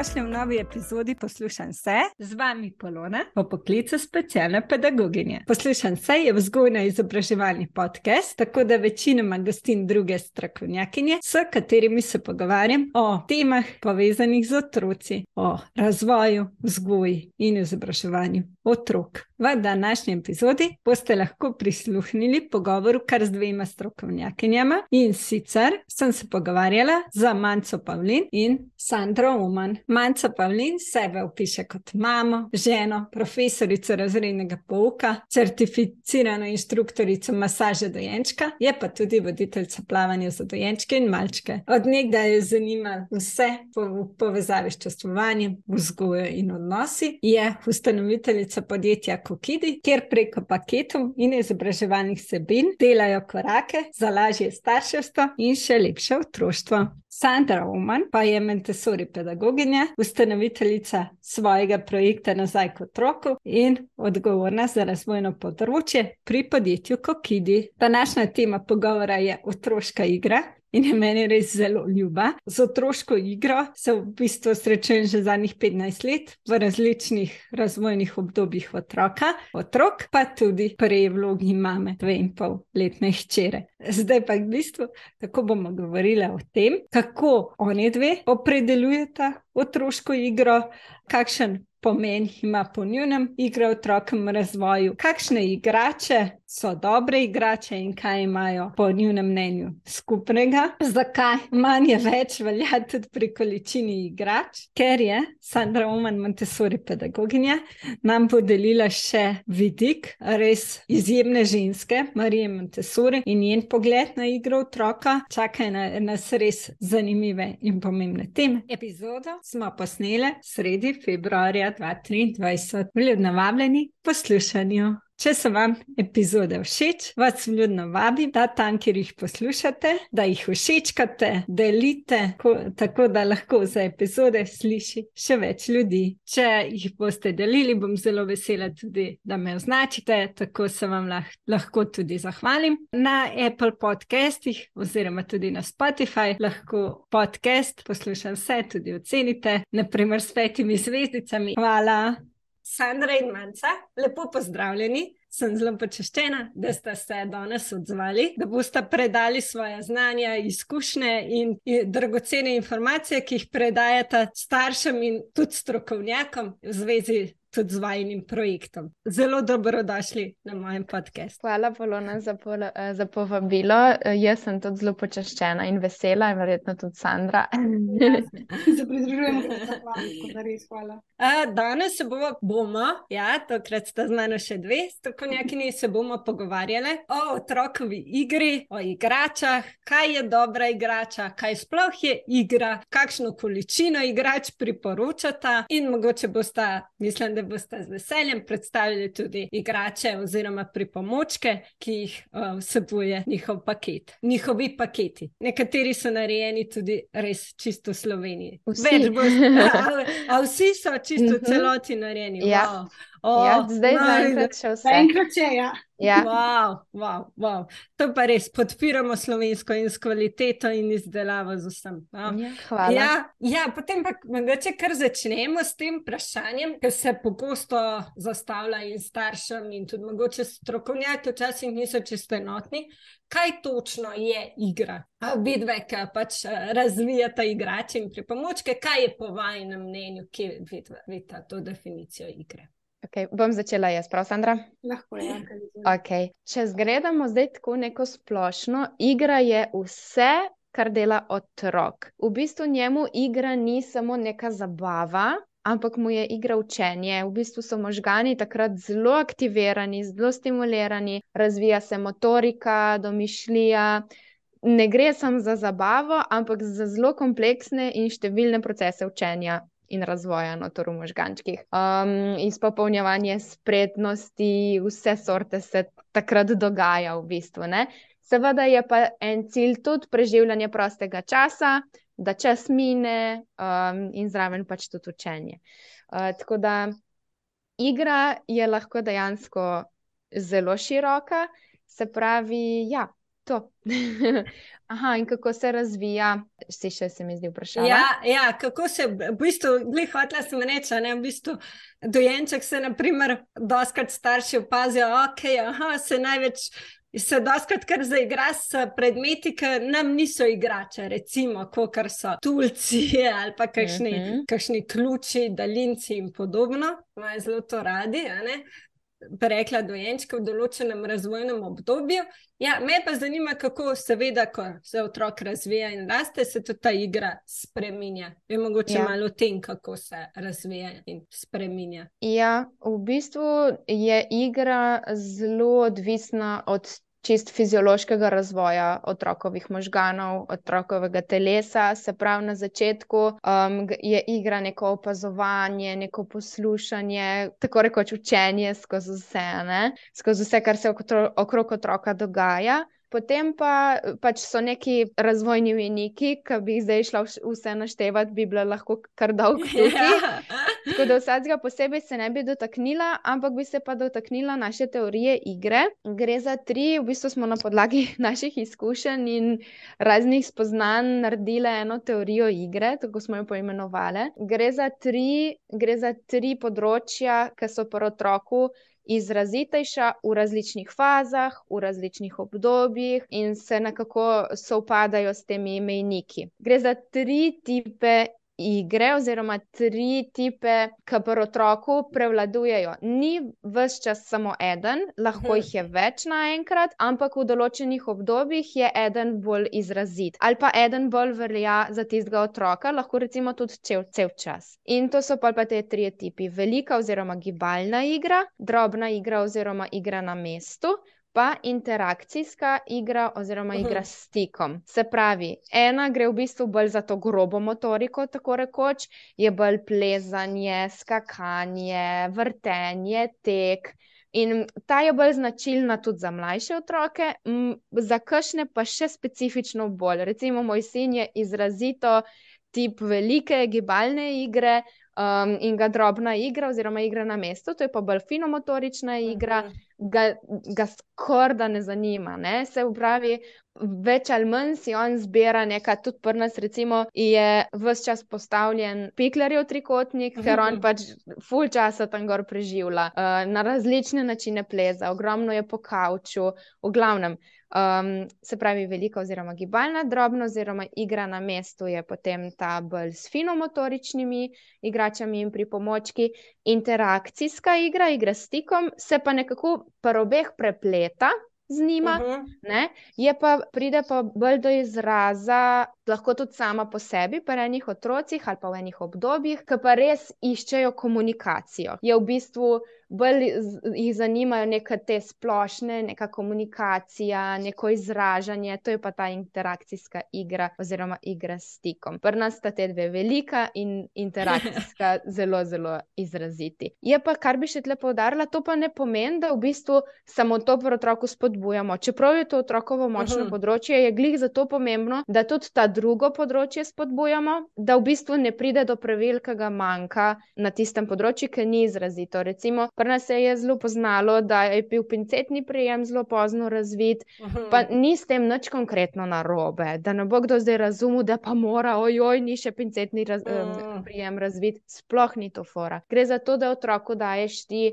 dobrodošli v novi epizodi Poslušam se, z vami Polona, po poklicu specialne pedagoginje. Poslušam se je vzgojno-izobraževalni podcast, tako da večinoma gostim druge strokovnjakinje, s katerimi se pogovarjam o temah povezanih z otroci, o razvoju, vzgoji in izobraževanju otrok. V današnji epizodi boste lahko prisluhnili pogovoru kar z dvema strokovnjakinjama in sicer sem se pogovarjala z Manco Pavlin in Sandro Uman. Manca Pavlin sebe opiše kot mamo, ženo, profesorico razrednega pouka, certificirano inštruktorico masaže dojenčka, je pa tudi voditeljica plavanja za dojenčke in malčke. Od nekdaj je zanimalo vse v povezavi s čustvovanjem, vzgojo in odnosi, je ustanoviteljica podjetja Kokidi, kjer preko paketov in izobraževalnih sebin delajo korake za lažje starševstvo in še lepše otroštvo. Sandra Oman pa je Montessori pedagoginja, ustanoviteljica svojega projekta Nazaj k otroku in odgovorna za razvojno področje pri podjetju Kokidi. Današnja tema pogovora je otroška igra. In je meni res zelo ljuba. Z otroško igro se v bistvu srečujem že zadnjih 15 let v različnih razvojnih obdobjih otroka, otrok pa tudi prej vlogi mame, dve in pol letne hčere. Zdaj pa v bistvu tako bomo govorili o tem, kako oni dve opredeljujeta otroško igro, kakšen pomen ima po njunem igra v otrokem razvoju, kakšne igrače so dobre igrače in kaj imajo po njunem mnenju skupnega, zakaj manj je več velja tudi pri količini igrač, ker je Sandra Oman Montessori pedagoginja nam podelila še vidik res izjemne ženske, Marije Montessori in njen pogled na igro otroka, čakaj na nas res zanimive in pomembne teme. Epizodo smo posnele sredi februarja 2023. Vljudno vabljeni poslušanju. Če so vam epizode všeč, vas vljudno vabim, da tam, kjer jih poslušate, da jih všečkate, delite, ko, tako da lahko za epizode sliši še več ljudi. Če jih boste delili, bom zelo vesela tudi, da me označite, tako se vam lah, lahko tudi zahvalim. Na Apple podcastih oziroma tudi na Spotify lahko podcast poslušam vse, tudi ocenite, naprimer s petimi zvezdicami. Hvala. Sandra in Manca, lepo pozdravljeni. Sem zelo počaščena, da ste se danes odzvali, da boste predali svoje znanja, izkušnje in, in dragocene informacije, ki jih predajate staršem in tudi strokovnjakom v zvezi tudi z vajnim projektom. Zelo dobrodošli na mojem podkastu. Hvala, Polona, za, pol, eh, za povabilo. Eh, jaz sem tudi zelo počaščena in vesela, in verjetno tudi Sandra. Se pridružujemo, da res hvala. Danes se bomo, bomo, ja, tokrat sta z mano še dve strokovnjakinji, se bomo pogovarjali o otrokovi igri, o igračah, kaj je dobra igrača, kaj sploh je igra, kakšno količino igrač priporočata in mogoče boste, mislim, da da boste z veseljem predstavili tudi igrače oziroma pripomočke, ki jih uh, vsebuje njihov paket, njihovi paketi. Nekateri so narejeni tudi res čisto Sloveniji. Vsi. Boste, a, a vsi so čisto v mhm. celoti narejeni. Ja. Wow. Oh, ja, zdaj no, zaenkrat še vse. Zaenkrat še, ja. ja. Wow, wow, wow. To pa res podpiramo slovensko in s kvaliteto in izdelavo z vsem. Ja, hvala. Ja, ja, potem pa mogoče kar začnemo s tem vprašanjem, ki se pogosto zastavlja in staršem in tudi mogoče strokovnjaki včasih niso čisto enotni. Kaj točno je igra? Vidve, ki pač razvijata igrače in pripomočke, kaj je po vajnem mnenju, ki vidita to definicijo igre? Okay, bom začela jaz, prav, Sandra? Lahko je. Okay. Če zgledamo zdaj tako neko splošno, igra je vse, kar dela otrok. V bistvu njemu igra ni samo neka zabava, ampak mu je igra učenje. V bistvu so možgani takrat zelo aktivirani, zelo stimulirani, razvija se motorika, domišljija. Ne gre samo za zabavo, ampak za zelo kompleksne in številne procese učenja in razvoja notor v možgančkih. Um, izpopolnjevanje spretnosti, vse sorte se takrat dogaja v bistvu. Ne? Seveda je pa en cilj tudi preživljanje prostega časa, da čas mine um, in zraven pač tudi učenje. Uh, tako da igra je lahko dejansko zelo široka, se pravi, ja, to. Aha, in kako se razvija, si še se mi zdi vprašanje. Ja, ja, kako se v bistvu, glej, hotla sem reči, ne, v bistvu dojenček se, naprimer, doskrat starši opazijo, ok, aha, se največ. Se doskrat kar zaigra s predmeti, ki nam niso igrače, recimo, kot so tulci ali pa kakšni, uh mhm. -huh. kakšni ključi, daljinci in podobno. Imajo zelo to radi rekla, dojenčke v določenem razvojnem obdobju. Ja, me pa zanima, kako seveda, ko se otrok razvija in raste, se tudi ta igra spremenja. Je mogoče ja. malo o tem, kako se razvija in spremenja. Ja, v bistvu je igra zelo odvisna od čist fiziološkega razvoja otrokovih možganov, otrokovega telesa. Se pravi, na začetku um, je igra neko opazovanje, neko poslušanje, tako rekoč učenje skozi vse, ne? skozi vse, kar se okrog otroka dogaja. Potem pa pač so neki razvojni viniki, ki bi jih zdaj šla vse naštevati, bi bila lahko kar dolg. Ja. Tako da vsakega posebej se ne bi dotaknila, ampak bi se pa dotaknila naše teorije igre. Gre za tri, v bistvu smo na podlagi naših izkušenj in raznih spoznanj naredili eno teorijo igre, tako smo jo poimenovali. Gre za tri, gre za tri področja, ki so pri otroku izrazitejša v različnih fazah, v različnih obdobjih in se nekako sovpadajo s temi mejniki. Gre za tri tipe igre, oziroma tri tipe, ki pri otroku prevladujejo. Ni vse čas samo eden, lahko jih je več naenkrat, ampak v določenih obdobjih je eden bolj izrazit. Ali pa eden bolj velja za tistega otroka, lahko recimo tudi cel, cel čas. In to so pa te tri tipi: velika oziroma gibalna igra, drobna igra oziroma igra na mestu pa interakcijska igra oziroma igra s stikom. Se pravi, ena gre v bistvu bolj za to grobo motoriko, tako rekoč, je bolj plezanje, skakanje, vrtenje, tek. In ta je bolj značilna tudi za mlajše otroke, za kakšne pa še specifično bolj. Recimo, moj sin je izrazito tip velike gibalne igre um, in ga drobna igra, oziroma igra na mestu, to je pa bolj finomotorična igra. Uh -huh ga, ga skoraj da ne zanima. Ne? Se pravi, več ali manj si on zbira nekaj, tudi pri nas, recimo, je vse čas postavljen piklerjev trikotnik, ker on pač full časa tam gor preživlja, uh, na različne načine pleza, ogromno je po kavču, v glavnem. Um, se pravi, velika oziroma gibalna, drobna oziroma igra na mestu je potem ta bolj s finomotoričnimi igračami in pripomočki. Interakcijska igra, igra s stikom, se pa nekako pri obeh prepleta z njima, uh mhm. -huh. je pa pride pa bolj do izraza, lahko tudi sama po sebi, pri enih otrocih ali pa v enih obdobjih, ki pa res iščejo komunikacijo. Je v bistvu bolj jih zanimajo neke te splošne, neka komunikacija, neko izražanje, to je pa ta interakcijska igra oziroma igra s stikom. Pri nas sta te dve velika in interakcijska zelo, zelo izraziti. Je pa, kar bi še tle povdarila, to pa ne pomeni, da v bistvu samo to pri otroku spodbujamo. Čeprav je to otrokovo močno uh mhm. -huh. področje, je glih zato pomembno, da tudi ta drugo področje spodbujamo, da v bistvu ne pride do prevelikega manjka na tistem področju, ki ni izrazito. Recimo, Pri nas se je zelo poznalo, da je bil pincetni prijem zelo pozno razvit, pa ni s tem nič konkretno narobe. Da ne bo kdo zdaj razumel, da pa mora, ojoj, ni še pincetni raz, um, prijem razvit. Sploh ni to fora. Gre za to, da otroku daješ ti,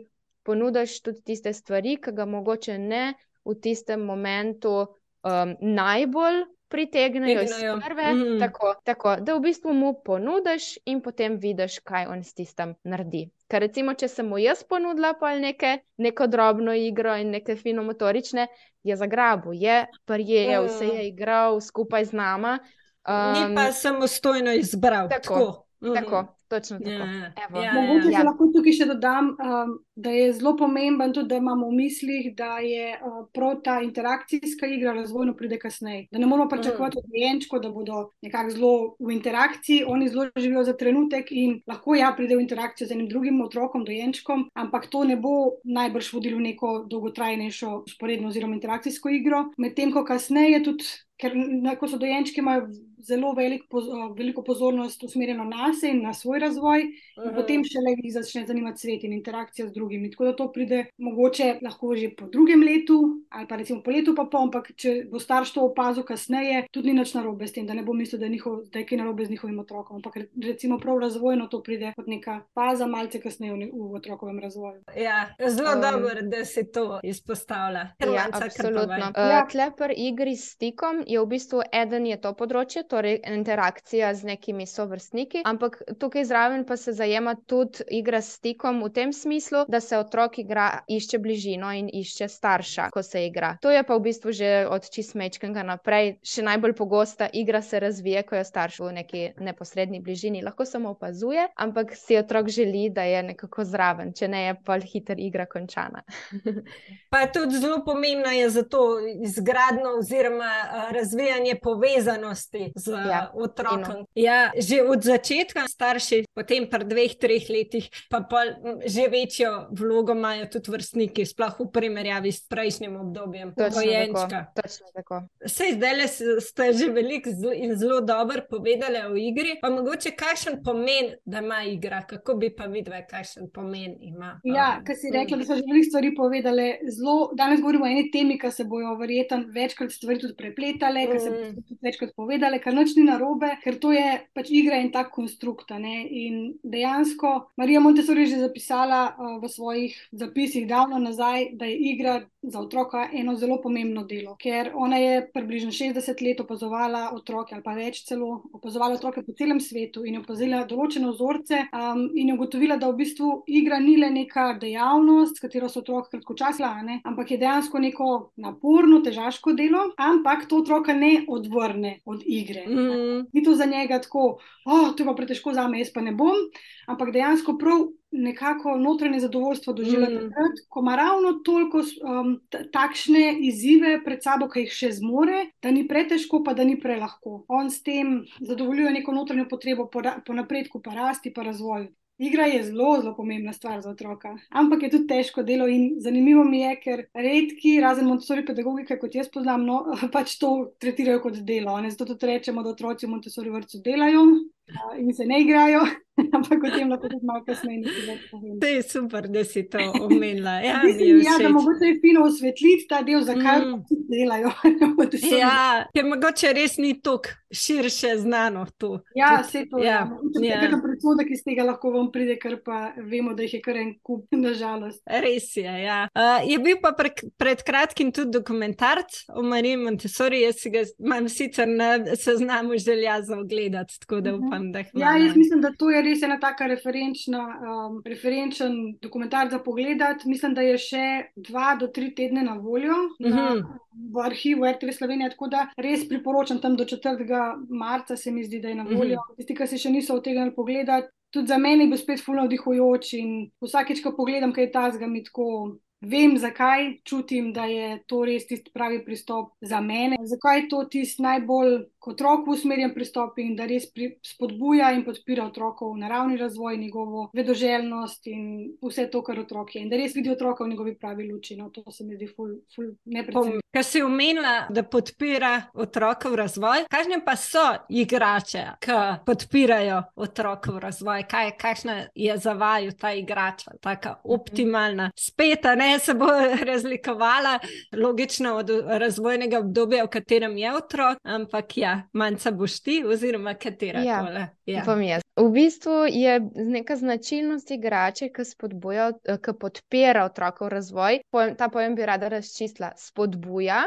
ponudiš tudi tiste stvari, ki ga mogoče ne v tistem momentu um, najbolj pritegnejo iz prve, mm. tako, tako, da v bistvu mu ponudiš in potem vidiš, kaj on s tistem naredi. Ker recimo, če sem mu jaz ponudila pa neke, neko drobno igro in neke finomotorične, je zagrabil, je prijel, mm. se je igral skupaj z nama. Um, Ni pa samostojno izbral. Tako. tako. Mm. tako. Točno tako. Yeah. Ja, ja, ja, Mogoče ja. se lahko tukaj še dodam, um, da je zelo pomemben tudi, da imamo v mislih, da je uh, prav ta interakcijska igra razvojno pride kasneje. Da ne moramo pričakovati mm. od dojenčkov, da bodo nekako zelo v interakciji, oni zelo živijo za trenutek in lahko ja pride v interakcijo z enim drugim otrokom, dojenčkom, ampak to ne bo najbrž vodilo v neko dolgotrajnejšo sporedno oziroma interakcijsko igro. Medtem ko kasneje tudi ker ko so dojenčki, imajo zelo velik, veliko pozornost usmerjeno na sebe in na svoj razvoj, uh -huh. potem šele jih začne zanimati svet in interakcija z drugimi. Tako da to pride mogoče lahko že po drugem letu, ali pa recimo po letu, pa pol, ampak če bo starš to opazil kasneje, tudi ni nič narobe s tem, da ne bo mislil, da je, njihov, da je kaj narobe z njihovim otrokom. Ampak recimo prav razvojno to pride kot neka faza, malce kasneje v, v otrokovem razvoju. Ja, zelo um, dobro, da se to izpostavlja. Ja, absolutno. Uh, ja. Klepr igri s stikom je v bistvu eden je to področje torej interakcija z nekimi sovrstniki, ampak tukaj zraven pa se zajema tudi igra s stikom v tem smislu, da se otrok igra, išče bližino in išče starša, ko se igra. To je pa v bistvu že od čistmečkega naprej, še najbolj pogosta igra se razvije, ko je starš v neki neposrednji bližini. Lahko samo opazuje, ampak si otrok želi, da je nekako zraven, če ne je pa hiter igra končana. pa tudi zelo pomembna je za to izgradno oziroma razvijanje povezanosti z ja, otrokom. Ja, že od začetka starši, potem pa dveh, treh letih, pa pol, že večjo vlogo imajo tudi vrstniki, sploh v primerjavi s prejšnjim obdobjem. Sej zdaj le ste že veliko in zelo dobro povedali o igri, pa mogoče kakšen pomen, da ima igra, kako bi pa videli, kakšen pomen ima. Ja, kar si rekla, da so že veliko stvari povedali. Zelo, danes govorimo o eni temi, ki se bojo verjetno večkrat stvari tudi prepletale, mm. ki se bojo tudi večkrat povedali, kar noč ni narobe, ker to je pač igra in tak konstrukt. In dejansko Marija Montessori je že zapisala uh, v svojih zapisih davno nazaj, da je igra za otroka eno zelo pomembno delo, ker ona je približno 60 let opazovala otroke ali pa več celo, opazovala otroke po celem svetu in opazila določene vzorce um, in ugotovila, da v bistvu igra ni le neka dejavnost, s katero so otroci kratkočasla, ampak je dejansko neko naporno, težaško delo, ampak to otroka ne odvrne od igre. Mm. Ni to za njega tako, oh, to je pa pretežko za me, jaz pa ne bom, ampak dejansko prav nekako notranje zadovoljstvo doživlja mm. takrat, ko ima ravno toliko um, takšne izzive pred sabo, ki jih še zmore, da ni pretežko, pa da ni prelahko. On s tem zadovoljuje neko notranjo potrebo po, po napredku, pa rasti, pa razvoju. Igra je zelo, zelo pomembna stvar za otroka, ampak je tudi težko delo in zanimivo mi je, ker redki, razen Montessori pedagogike, kot jaz poznam, no, pač to tretirajo kot delo. Ne? Zato tudi rečemo, da otroci v Montessori vrtu delajo uh, in se ne igrajo. Ampak o tem lahko tudi malo kasneje nekaj povem. To je super, da si to omenila. Ja, ja, da mogoče je fino osvetliti ta del, zakaj mm. delajo. ja, ker mogoče res ni tako širše znano to. Ja, vse to je. Ja, ja. Nekaj predsodek iz tega lahko vam pride, ker pa vemo, da jih je kar en kup, nažalost. Res je, ja. Uh, je bil pa pre, pred kratkim tudi dokumentarc o Mariji Montessori, jaz si ga imam sicer na seznamu želja za ogledati, tako da mhm. upam, da jih. Ja, jaz mislim, da to je res ena taka referenčna, um, referenčen dokumentar za pogled. Mislim, da je še dva do tri tedne na voljo uh -huh. na, mhm. v arhivu RTV Slovenije, tako da res priporočam tam do 4. marca, se mi zdi, da je na voljo. Uh mhm. -huh. Tisti, ki se še niso otegnili pogledati. Tudi za mene bo spet fulno vdihujoč in vsakeč, ko pogledam, kaj je ta zga mi tako vem, zakaj čutim, da je to res tisti pravi pristop za mene, zakaj je to tisti najbolj otroku usmerjen pristop in da res pri, spodbuja in podpira otrokov naravni razvoj, njegovo vedoželjnost in vse to, kar otrok je. In da res vidi otroka v njegovi pravi luči. No, to se mi zdi ful, ful nepredstavljivo. Kar si omenila, da podpira otrokov razvoj, kakšne pa so igrače, ki podpirajo otrokov razvoj, kaj, kakšna je za vaju ta igrača, tako optimalna. Spet, ne se bo razlikovala, logično od razvojnega obdobja, v katerem je otrok, ampak ja, manjka boš ti, oziroma katera ja, koli. Ja. V bistvu je neka značilnost igrače, ki spodbuja, ki podpira otrokov razvoj. Ta pojem bi rada razčistila. Spodbuja.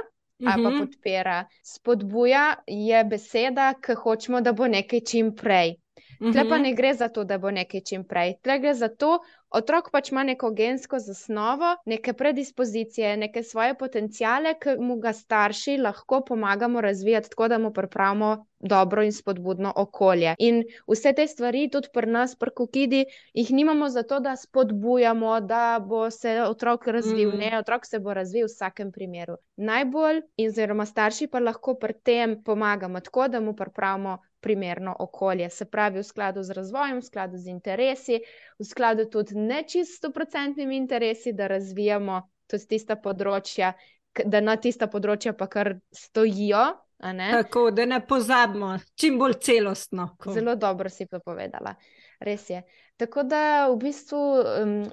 Ali pa mhm. podpira. Spodbuja je beseda, ki hočemo, da bo nekaj čim prej. Tle pa mhm. ne gre za to, da bo nekaj čim prej. Tle gre za to, otrok pač ima neko gensko zasnovo, neke predispozicije, neke svoje potencijale, ki mu ga starši lahko pomagamo razvijati tako, da mu pripravimo dobro in spodbudno okolje. In vse te stvari, tudi pri nas, pri Kukidi, jih nimamo zato, da spodbujamo, da bo se otrok razvil. Mm. Ne, otrok se bo razvil v vsakem primeru. Najbolj, oziroma starši pa lahko pri tem pomagamo tako, da mu pripravimo primerno okolje, se pravi v skladu z razvojem, v skladu z interesi, v skladu tudi nečisto procentnimi interesi, da razvijamo tudi tista področja, da na tista področja pa kar stojijo Tako da ne pozabimo, čim bolj celostno. Ko. Zelo dobro si to povedala. Res je. Tako da v bistvu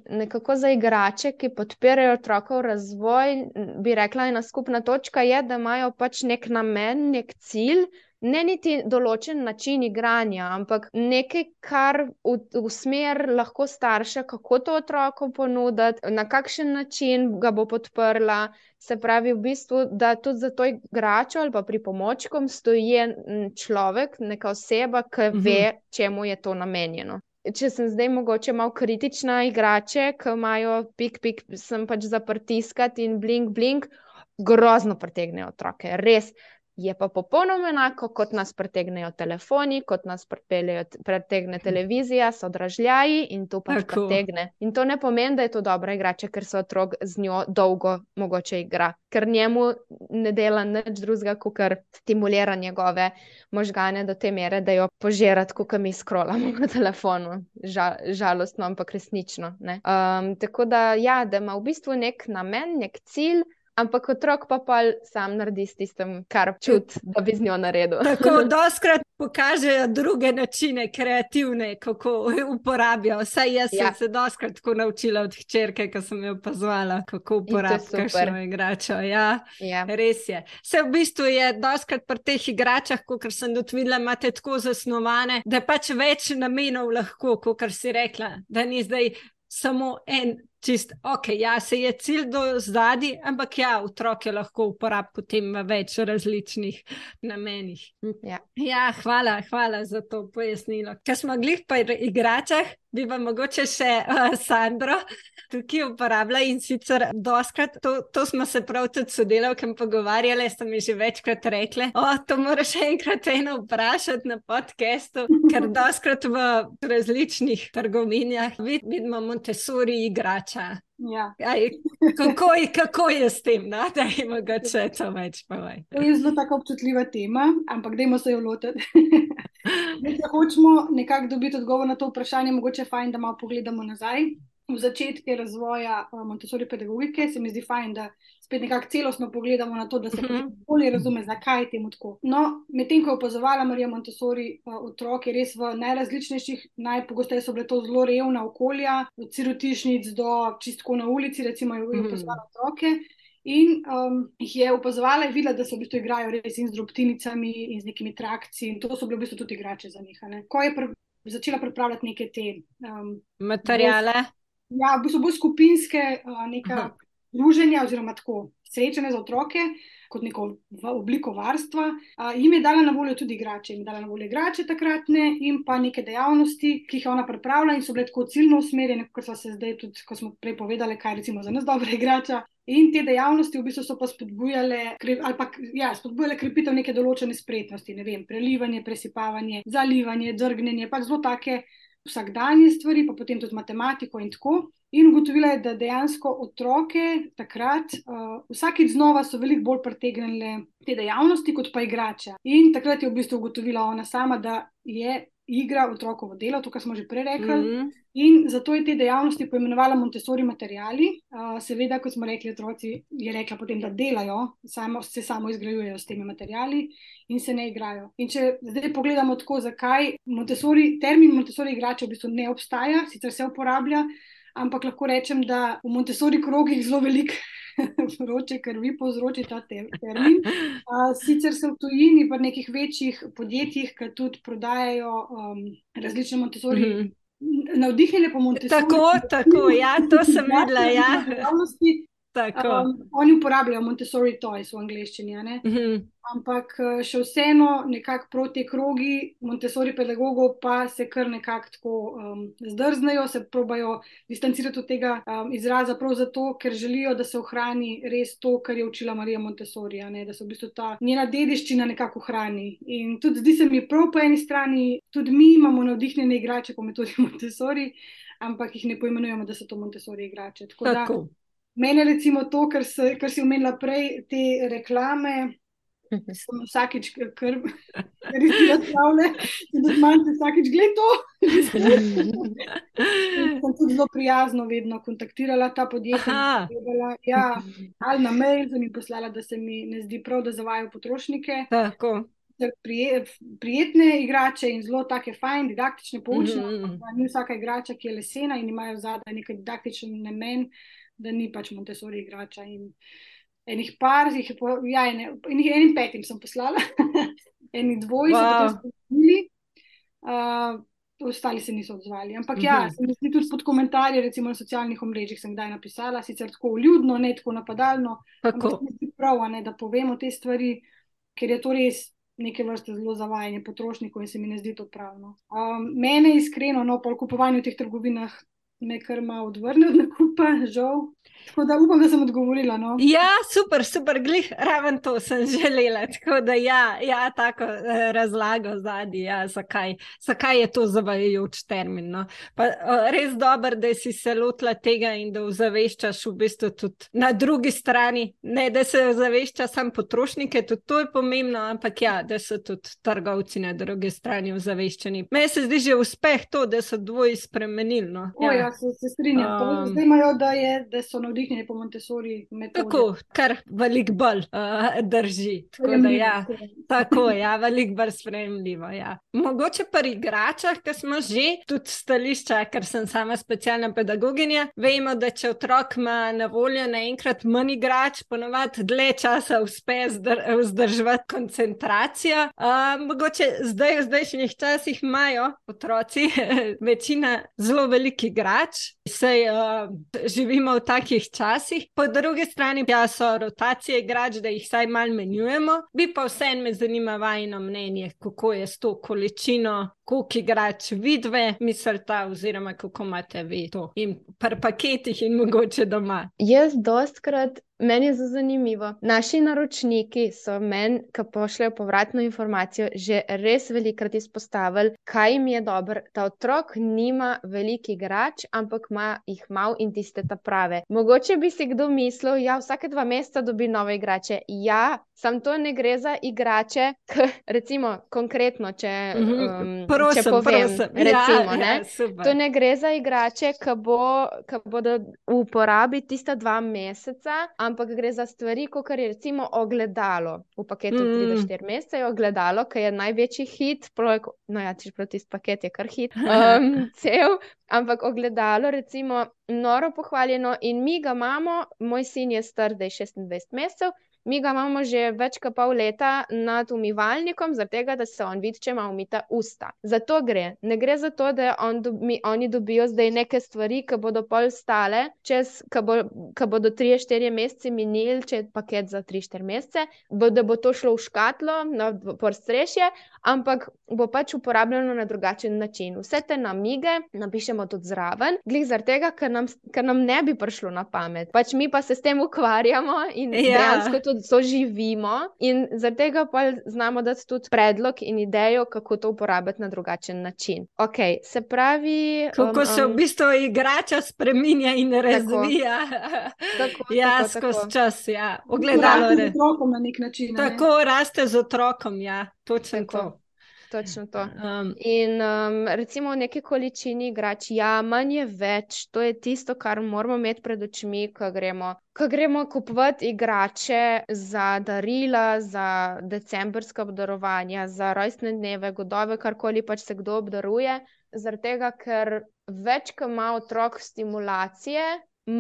nekako za igrače, ki podpirajo otrokov razvoj, bi rekla, ena skupna točka je, da imajo pač nek namen, nek cilj, ne niti določen način igranja, ampak nekaj, kar v, v smer lahko starša, kako to otroku ponuditi, na kakšen način ga bo podprla. Se pravi, v bistvu, da tudi za to igračo ali pa pri pomočkom stoji človek, neka oseba, ki mhm. ve, čemu je to namenjeno. Če sem zdaj mogoče malo kritična, igrače, ki imajo pik, pik, sem pač zaprtiskati in blink, blink, grozno pritegnejo otroke. Res, je pa popolnoma enako, kot nas pretegnejo telefoni, kot nas pretegne televizija, so dražljaji in to pač pretegne. In to ne pomeni, da je to dobra igrača, ker se otrok z njo dolgo mogoče igra, ker njemu ne dela nič drugega, kot kar stimulira njegove možgane do te mere, da jo požirati, kot mi skrolamo na telefonu. Žal, žalostno, ampak resnično. Um, tako da, ja, da ima v bistvu nek namen, nek cilj ampak otrok pa pa sam naredi s tistem, kar čuti, da bi z njo naredil. Tako doskrat pokažejo druge načine, kreativne, kako uporabijo. Vsaj jaz ja. sem se doskrat tako naučila od hčerke, ko sem jo opazovala, kako uporabljajo svojo igračo. Ja, ja. Res je. Vse v bistvu je doskrat pri teh igračah, kot sem dotvila, imate tako zasnovane, da pač več namenov lahko, kot si rekla, da ni zdaj. Samo en čist, ok, ja, se je cilj do zadnji, ampak ja, otroke lahko uporabljajo potem v več različnih namenih. Ja. ja, hvala, hvala za to pojasnilo. Ker smo glih pa igračah, bi pa mogoče še uh, Sandro tukaj uporabljala in sicer doskrat, to, to smo se prav tudi sodelavkam pogovarjali, ste mi že večkrat rekli, o, to moraš enkrat eno vprašati na podkastu, ker doskrat v različnih trgovinjah vidimo Montessori igrača. Ja. Aj, kako, je, kako je s tem, no? da ima ga če to več? Povaj. To je zelo tako občutljiva tema, ampak dajmo se jo lotiti. Če hočemo nekako dobiti odgovor na to vprašanje, mogoče je fajn, da malo pogledamo nazaj v začetke razvoja uh, Montessori pedagogike, se mi zdi fajn, da spet nekako celostno pogledamo na to, da se uh mhm. -huh. bolje razume, zakaj je temu tako. No, medtem ko je opazovala Marija Montessori uh, otroke, res v najrazličnejših, najpogosteje so bile to zelo revna okolja, od sirotišnic do čistko na ulici, recimo je mhm. opazovala uh -huh. otroke. In um, jih je opazovala in videla, da se v bistvu igrajo res in z drobtinicami in z nekimi trakci. In to so bile v bistvu tudi igrače za njih. Ko je začela pripravljati neke te um, materijale. Ja, v bistvu bolj skupinske uh, druženja, oziroma tako srečanje za otroke, kot neko obliko varstva. Uh, jim je dala na voljo tudi igrače, jim je dala na voljo igrače takratne in pa neke dejavnosti, ki jih je ona pripravila in so bile tako ciljno usmerjene, kot smo se zdaj tudi, ko smo prej povedali, kaj recimo za nas dobra igrača. In te dejavnosti v bistvu so pa spodbujale, ali pa ja, spodbujale krepitev neke določene spretnosti, ne vem, prelivanje, presipavanje, zalivanje, drgnenje, pač zelo take vsakdanje stvari, pa potem tudi matematiko in tako. In ugotovila je, da dejansko otroke takrat, uh, vsakeč znova so veliko bolj pritegnile te dejavnosti, kot pa igrače. In takrat je v bistvu ugotovila ona sama, da je igra otrokovo delo, to, kar smo že prej rekli. Mm -hmm. In zato je te dejavnosti poimenovala Montessori materiali. Uh, seveda, kot smo rekli, otroci je rekla potem, da delajo, samo, se samo izgrajujejo s temi materiali in se ne igrajo. In če zdaj pogledamo tako, zakaj Montessori, termin Montessori igrače v bistvu ne obstaja, sicer se uporablja, ampak lahko rečem, da v Montessori krogih zelo veliko vroče krvi povzroči ta termin. Uh, sicer sem v tujini v nekih večjih podjetjih, ki tudi prodajajo um, različne Montessori. Mm -hmm. Navdihnjene po Montessori. Tako, tako, ja, to sem videla. Ja. Um, oni uporabljajo Montessori toys v angleščini. Mm -hmm. Ampak eh, še vseeno, nekako proti krogi Montessori pedagogov, pa se kar nekako tako um, zdrznejo, se probajo distancirati od tega um, izraza, prav zato, ker želijo, da se ohrani res to, kar je učila Marija Montessori, da se v bistvu ta njena dediščina nekako ohrani. In tudi zdi se mi prav po eni strani, tudi mi imamo navdihnjene igrače po metodi Montessori, ampak jih ne poimenujemo, da so to Montessori igrače. Tako, Mene, recimo, to, kar, se, kar si omenila prej, te reklame, sem vsakič, ker res ti odpravlja, in da imaš vsakič gled to. sem tudi zelo prijazno vedno kontaktirala ta podjetja. Ja, ali na mail sem jim poslala, da se mi ne zdi prav, da zavajo potrošnike. Tako. Prijetne igrače in zelo take fajn, didaktične, poučne. Mm -hmm. Ni vsaka igrača, ki je lesena in imajo zadaj neki didaktičen namen, da ni pač Montessori igrača. In enih par, jih je po, ja, ene, enih, enim petim sem poslala, eni dvoji wow. so se odzvali, uh, ostali se niso odzvali. Ampak uh -huh. ja, mi zdi tudi pod komentarje, recimo na socialnih omrežjih, sem kdaj napisala, sicer tako vljudno, ne tako napadalno, je prav, ne, da povemo te stvari, ker je to res. Neke vrste zelo zavajanje potrošnikov, in se mi ne zdi to pravno. Um, mene iskreno, no, po kupovanju v teh trgovinah, me kar malo odvrne od nakupa, žal. Tako da upam, da sem odgovorila. No? Ja, super, super, glih, raven to sem želela. Tako da, ja, ja tako eh, razlago zadnji, ja, zakaj, zakaj je to zavajajoč termin. No? Pa, res dobro, da si se lotila tega in da ozaveščaš v bistvu tudi na drugi strani. Ne, da se ozavešča samo potrošnike, tudi to je pomembno, ampak ja, da so tudi trgovci na drugi strani ozaveščeni. Meni se zdi že uspeh to, da so dvoji spremenili. No? Ja. O, ja, se, se strinjam. Um, Zdaj imajo, da, je, da so navdihnjeni po Montessori metodi. Tako, kar veliko bolj uh, drži. Tako, da, ja, tako ja, veliko bolj spremljivo. Ja. Mogoče pri igračah, ki smo že tudi stališča, ker sem sama specialna pedagoginja, vemo, da če otrok ima na voljo naenkrat manj igrač, ponovadi dlje časa uspe vzdrževati koncentracijo. Uh, mogoče zdaj, v zdajšnjih časih imajo otroci večina zelo velikih igrač. Sej uh, živimo v takih časih, po drugi strani pa so rotacije igrač, da jih vsaj malo menjujemo. Bi pa vseeno me zanima vajno mnenje, kako je s to količino, koliko igrač vidve, mislite, oziroma kako imate vi to in par paketih in mogoče doma. Jaz dostkrat Meni je zelo zanimivo. Naši naročniki so meni, ki pošljajo povratno informacijo, že res velikokrat izpostavili, kaj jim je dobro. Ta otrok nima velikih igrač, ampak ima jih malo in tiste ta prave. Mogoče bi si kdo mislil, da ja, vsake dva meseca dobi nove igrače. Ja, sam to ne gre za igrače, k, recimo konkretno, če, mhm. um, prosim, če povem. Prosim. Recimo, ja, ne? Ja, to ne gre za igrače, ki bo, bodo v uporabi tista dva meseca ampak gre za stvari, kot je recimo ogledalo. V paketu mm. 3-4 mesece je ogledalo, ki je največji hit, projek, no ja, če proti paket je kar hit, um, cel. Ampak ogledalo, recimo, noro pohvaljeno in mi ga imamo, moj sin je star, da je 26 mesecev, Mi ga imamo že več kot pol leta nad umivalnikom, zato da se on vidi, če ima umita usta. Zato gre. Ne gre za to, da on dobi, oni dobijo zdaj neke stvari, ki bodo pol stale, čez, ki bo, bodo 3-4 mesece minili, če je paket za 3-4 mesece, bo, da bo to šlo v škatlo, na porstrešje, ampak bo pač uporabljeno na drugačen način. Vse te namige napišemo tudi zraven, glih zaradi tega, ker nam, ker nam ne bi prišlo na pamet. Pač mi pa se s tem ukvarjamo in ja. dejansko tudi soživimo in zaradi tega pa znamo dati tudi predlog in idejo, kako to uporabiti na drugačen način. Okay, se pravi, kako um, se v bistvu igrača spremenja in razvija. Tako, ja, skozi čas. Ja. Ogledalo je. Tako raste z otrokom, ja, točno tako. to. Točno to. Um, in um, recimo v neki količini igrač, ja, manj je več, to je tisto, kar moramo imeti pred očmi, ko gremo, ko gremo kupovati igrače za darila, za decembrska obdarovanja, za rojstne dneve, godove, karkoli pač se kdo obdaruje. Zaradi tega, ker več, ko ima otrok stimulacije,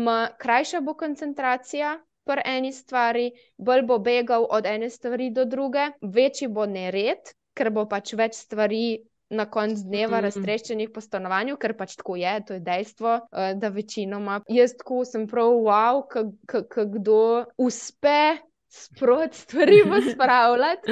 ma, krajša bo koncentracija. Pri eni stvari, bolj bo begal od ene stvari do druge, večji bo nered, ker bo pač več stvari na koncu dneva mm -hmm. raztreščenih po stanovanju, ker pač tako je, to je dejstvo, uh, da večinoma jaz tako sem prav wow, kdo uspe sprot stvari pospravljati.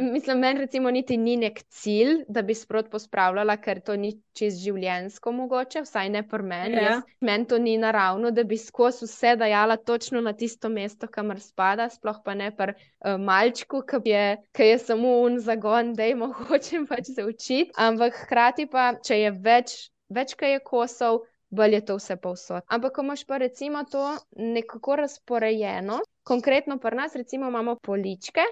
Mislim, meni recimo niti ni nek cilj, da bi sprot pospravljala, ker to ni čez življensko mogoče, vsaj ne por meni. Ja. Meni to ni naravno, da bi skozi vse dajala točno na tisto mesto, kamor spada, sploh pa ne par uh, malčku, ki je, je samo un zagon, da jim hočem pač se učiti. Ampak hkrati pa, če je več, več kaj je kosov, bolje to vse povsod. Ampak, ko imaš pa recimo to nekako razporejeno, konkretno pri nas, recimo, imamo poličke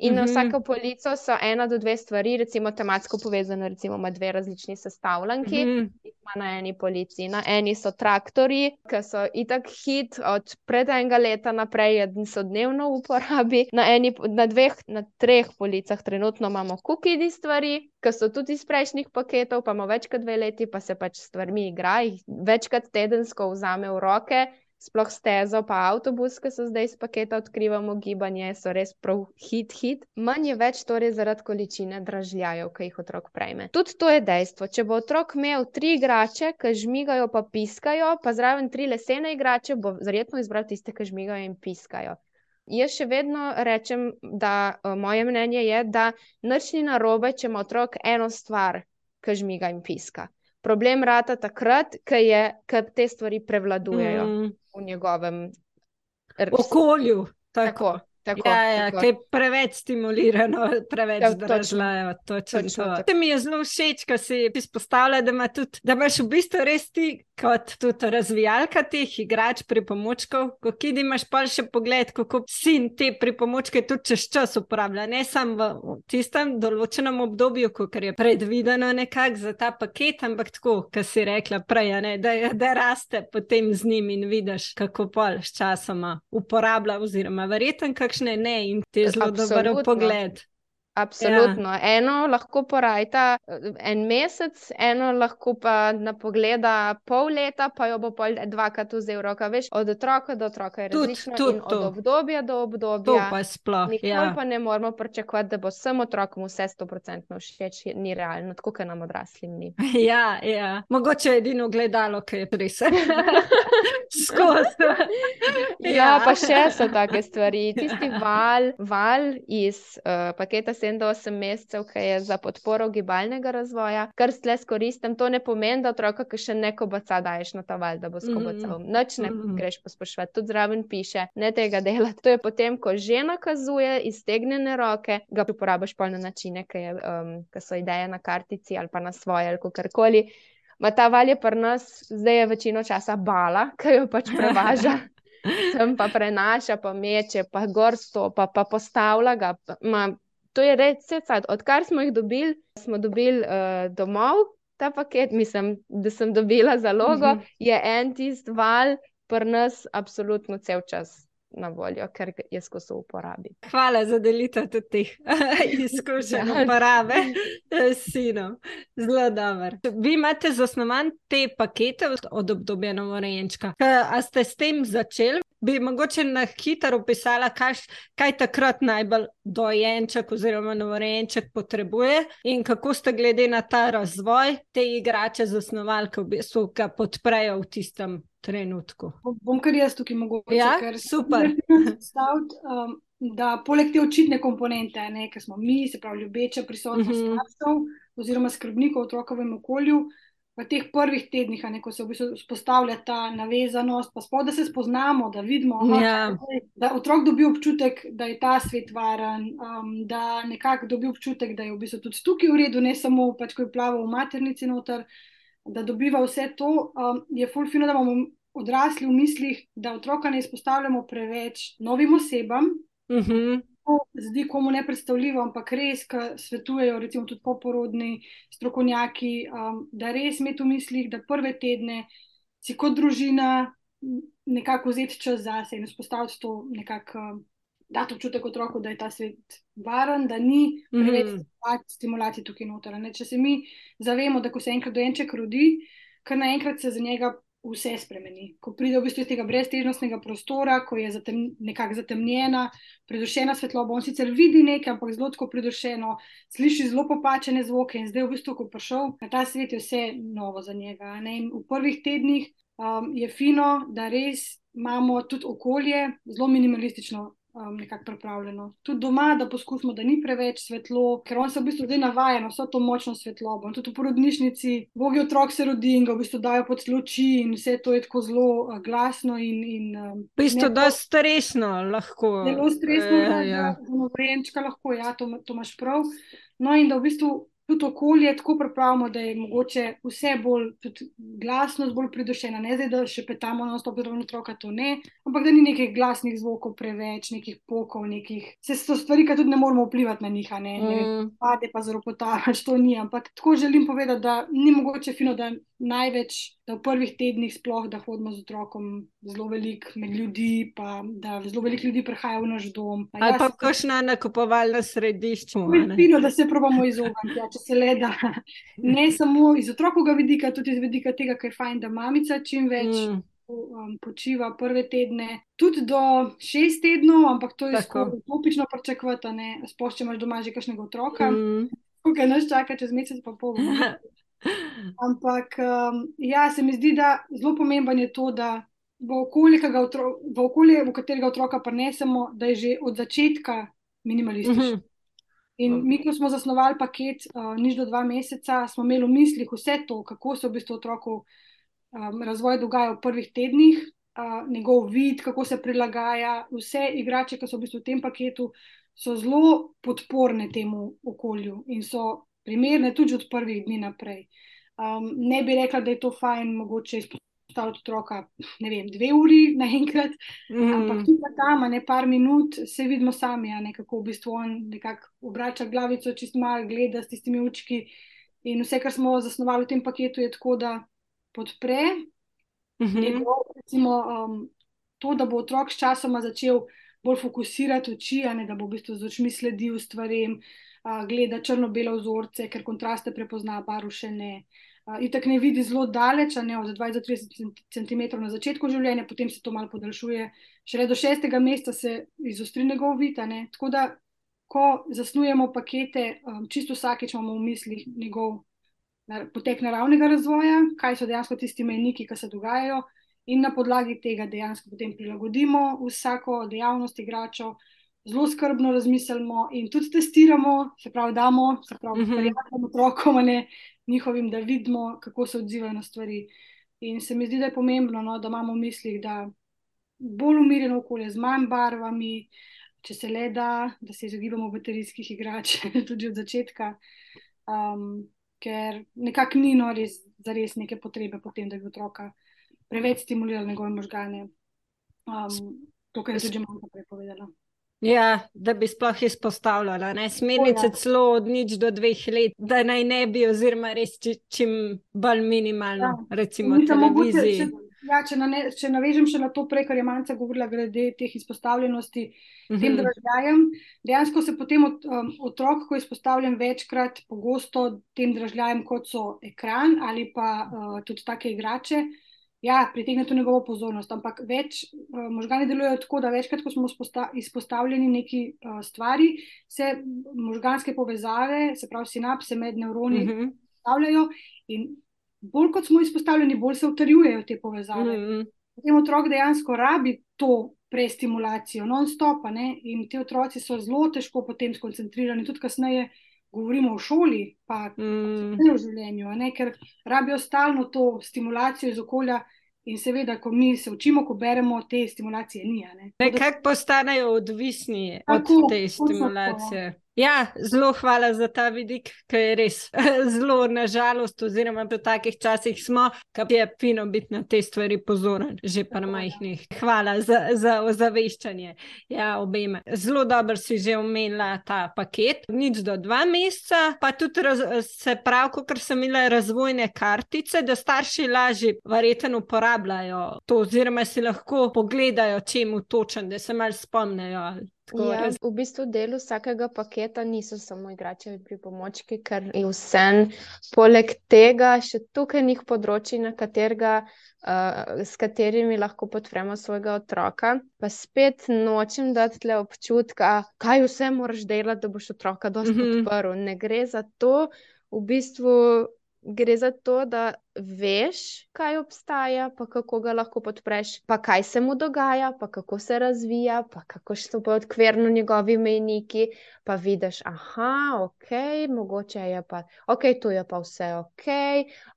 In na vsako polico so ena do dve stvari, recimo tematsko povezane, recimo ima dve različni sestavljanki, mm -hmm. ima na eni polici. Na eni so traktori, ki so itak hit od pred enega leta naprej, so dnevno v uporabi. Na, eni, na dveh, na treh policah trenutno imamo kukidi stvari, ki so tudi iz prejšnjih paketov, pa imamo več kot dve leti, pa se pač stvarmi igra, jih večkrat tedensko vzame v roke sploh stezo, pa avtobus, ki so zdaj iz paketa odkrivamo gibanje, so res prav hit, hit. Manj je več torej zaradi količine dražljajev, ki jih otrok prejme. Tudi to je dejstvo. Če bo otrok imel tri igrače, ki žmigajo, pa piskajo, pa zraven tri lesene igrače, bo verjetno izbral tiste, ki žmigajo in piskajo. Jaz še vedno rečem, da uh, moje mnenje je, da nič ni narobe, če ima otrok eno stvar, ki žmiga in piska. Problem rata takrat, ko te stvari prevladujejo. Mm v njegovem okolju. Tako. tako. Tako, ja, ja, tako. Je preveč stimulirano, preveč ja, zdržajo. To mi je zelo všeč, ko si izpostavlja, da, tudi, da imaš v bistvu res ti kot tudi razvijalka teh igrač, pripomočkov, ko kidi imaš pa še pogled, kako sin te pripomočke tudi čez čas uporablja. Ne samo v tistem določenem obdobju, ko je predvideno nekako za ta paket, ampak tako, kar si rekla prej, ne, da, da raste potem z njim in vidiš, kako pol s časoma uporablja, oziroma verjeten, kakšne ne in ti je zelo dober pogled. Absolutno. Ja. Eno lahko porajta eh, en mesec, eno lahko pa na pogleda pol leta, pa jo bo pol dvakrat vzel roka. Veš, od otroka do otroka je različno, tud, tud, od obdobja do obdobja. To pa sploh. Nikoli ja. pa ne moramo pričakovati, da bo vsem otrokom vse stoprocentno všeč, ni realno, tako kot nam odraslim ni. Ja, ja. mogoče edino gledalo, ki je res. Skozi. ja. ja, pa še so take stvari. Tisti val, val iz uh, paketa 7 do 8 mesecev, ki je za podporo gibalnega razvoja, kar stres koristim. To ne pomeni, da otroka, ki še neko baca, daješ na ta val, da bo skobacal. Mm -hmm. Noč ne mm -hmm. greš pospošvati, tudi zraven piše, ne tega dela. To je potem, ko že nakazuje iztegnjene roke, ga uporabiš pa na načine, ki, je, um, ki so ideje na kartici ali pa na svoje ali karkoli. Ma ta val je pri nas, zdaj je večino časa bala, ki jo pač prevaža. Tam pa prenaša, pa meče, pa gorsto, pa, pa postavlja ga. Ma, to je res vse cajt. Odkar smo jih dobili, smo dobili uh, domov ta paket, mislim, da sem dobila zalogo, mhm. -huh. je en tist val, pri nas, absolutno cel čas. Na voljo, ker je skozi uporabi. Hvala za delitev teh izkušenj, ja. uporabe s sinom. Zelo dobro. Vi imate zasnovan te pakete od obdobja novorojenčka. A ste s tem začeli? Bi mogoče na hitro opisala, kaj, kaj takrat najbolj dojenček oziroma novorenček potrebuje in kako ste glede na ta razvoj te igrače zasnovali, ki v bistvu ga podprejo v tistem trenutku. Bom kar jaz tukaj mogoče. Ja, ker super. Stavt, um, da poleg te očitne komponente, ki smo mi, se pravi ljubeča prisotnost mhm. -huh. staršev oziroma skrbnikov v otrokovem okolju, v teh prvih tednih, ne, ko se v bistvu spostavlja ta navezanost, pa sploh da se spoznamo, da vidimo, aha, ja. da otrok dobi občutek, da je ta svet varen, um, da nekako dobi občutek, da je v bistvu tudi tukaj v redu, ne samo pač, ko je plaval v maternici noter, da dobiva vse to. Um, je fulfino, da bomo odrasli v mislih, da otroka ne izpostavljamo preveč novim osebam. Uh mhm. Zdi komu ne predstavljivo, ampak res, ki svetujejo, recimo tudi poporodni strokovnjaki, um, da res imeti v mislih, da prve tedne si kot družina nekako vzeti čas zase in vzpostaviti to nekako. Um, dati občutek otroku, da je ta svet varen, da ni preveč mm -hmm. stimulacij tukaj noter. Ne? Če se mi zavemo, da ko se enkrat dojenček rodi, kar naenkrat se za njega vse spremeni. Ko pride v bistvu iz tega breztežnostnega prostora, ko je zatem, nekako zatemnjena, predušena svetloba, on sicer vidi nekaj, ampak zelo tako predušeno, sliši zelo popačene zvoke in zdaj v bistvu, ko prišel na ta svet, je vse novo za njega. V prvih tednih um, je fino, da res imamo tudi okolje zelo minimalistično um, nekako pripravljeno. Tudi doma, da poskusimo, da ni preveč svetlo, ker on se v bistvu zdaj navaja na vso to močno svetlobo. In tudi v porodnišnici, bogi otrok se rodi in ga v bistvu dajo pod luči, in vse to je tako zelo uh, glasno. In, in, um, v bistvu je to stresno, lahko. Zelo stresno, e, ja. za novorenčka lahko, ja, to, to imaš prav. No, in da v bistvu tudi okolje tako pripravimo, da je mogoče vse bolj glasno, bolj pridušeno. Ne zdaj, da še petamo na stop, da je otroka to ne, ampak da ni nekih glasnih zvokov preveč, nekih pokov, nekih. Vse so stvari, ki tudi ne moramo vplivati na njih, ne, mm. ne pade pa zelo potavač, to ni. Ampak tako želim povedati, da ni mogoče fino, da največ, da v prvih tednih sploh, da hodimo z otrokom zelo velik med ljudi, pa da zelo veliko ljudi prihaja v naš dom. Ali pa kakšna nakupovalna središča. Fino, da se probamo izogniti. Ja, se le da ne samo iz otrokovega vidika, tudi iz vidika tega, ker je fajn, da mamica čim več. Mm. Um, počiva prve tedne, tudi do šest tednov, ampak to je skoraj utopično pričakovati, sploh če imaš doma že kakšnega otroka, mm. ki nas čaka čez mesec, pa pol. ampak um, ja, se mi zdi, da zelo pomemben je to, da v okolje, v, okolje, v katerega otroka prenesemo, da je že od začetka minimalističen. Mm -hmm. In mi, ko smo zasnovali paket, uh, niž do dva meseca, smo imeli v mislih vse to, kako se v bistvu otroku um, razvoj dogaja v prvih tednih, uh, njegov vid, kako se prilagaja. Vse igrače, ki so v bistvu v tem paketu, so zelo podporne temu okolju in so primerne tudi od prvih dni naprej. Um, ne bi rekla, da je to fajn, mogoče izpostaviti staviti otroka, ne vem, dve uri naenkrat, mm. ampak tudi tam, ne par minut, se vidimo sami, ne, kako v bistvu on nekako obrača glavico, čist malo gleda s tistimi učki. In vse, kar smo zasnovali v tem paketu, je tako, da podpre mm -hmm. njegov, recimo, um, to, da bo otrok s časoma začel bolj fokusirati oči, ne, da bo v bistvu z očmi sledil stvarem, uh, gleda črno-bele vzorce, ker kontraste prepozna, barv še ne. In tako ne vidi zelo daleč, ne od 20-30 cm na začetku življenja, potem se to malo podaljšuje, šele do šestega meseca se izostri njegov vid. Tako da, ko zasnujemo pakete, um, čisto vsakeč imamo v mislih njegov potek naravnega razvoja, kaj so dejansko tisti mejniki, ki se dogajajo, in na podlagi tega dejansko potem prilagodimo vsako dejavnost igrača. Zelo skrbno razmislimo in tudi testiramo, se pravi, damo, se pravi, mhm. prijateljem, otrokom, ne, njihovim, da vidimo, kako se odzivajo na stvari. In se mi zdi, da je pomembno, no, da imamo v mislih, da bolj umirjeno okolje z manj barvami, če se le da, da se izogibamo baterijskih igrač, tudi od začetka, um, ker nekako ni no res za res neke potrebe potem, da bi otroka preveč stimulirali njegove možgane. Um, to, kar je tudi malo prepovedala. Ja, da bi sploh izpostavljala, ne smernice ja. celo od nič do dveh let, da naj ne bi, oziroma res či, čim bolj minimalno, ja. recimo na televiziji. Ja, če, na ne, če navežem še na to, prej, kar je Manca govorila, glede teh izpostavljenosti uh -huh. tem mhm. dražljajem, dejansko se potem od, um, otrok, ko je izpostavljen večkrat, pogosto tem dražljajem, kot so ekran ali pa uh, tudi take igrače, uh, ja, pritegne to njegovo pozornost. Ampak več uh, možgani delujejo tako, da večkrat, ko smo izpostavljeni neki uh, stvari, se možganske povezave, se pravi sinapse med nevroni, postavljajo. Uh -huh. In bolj kot smo izpostavljeni, bolj se utrjujejo te povezave. Uh -huh. Potem otrok dejansko rabi to. Prestimulacijo, non-stop, in ti otroci so zelo težko potem skoncentrirani, tudi kasneje, govorimo o šoli, pa mm. tudi v življenju, ne? ker rabijo stalno to stimulacijo iz okolja. In seveda, ko mi se učimo, ko beremo, te stimulacije ni. Nekako postanejo odvisni Tako, od te stimulacije. Tako. Ja, zelo hvala za ta vidik, ki je res zelo nažalost, oziroma v takih časih smo, ki je fino biti na te stvari pozoren, že pa na majhnih. Hvala za, za ozaveščanje. Ja, obema. Zelo dobro si že omenila ta paket, nič do dva meseca, pa tudi raz, se prav, kot sem imela razvojne kartice, da starši lažje verjetno uporabljajo to, oziroma si lahko pogledajo, čemu točen, da se mal spomnejo. Ja, v bistvu del vsakega paketa niso samo igrače in pripomočki, ker je vse. Poleg tega še tukaj njih področji, na katerega, uh, s katerimi lahko podpremo svojega otroka. Pa spet nočem dati tle občutka, kaj vse moraš delati, da boš otroka dosti mm -hmm. podprl. Ne gre za to, v bistvu gre za to, da veš, kaj obstaja, pa kako ga lahko podpreš, pa kaj se mu dogaja, pa kako se razvija, pa kako so pa odkverno njegovi mejniki. Pa vidiš, aha, ok, mogoče je pa, ok, tu je pa vse ok.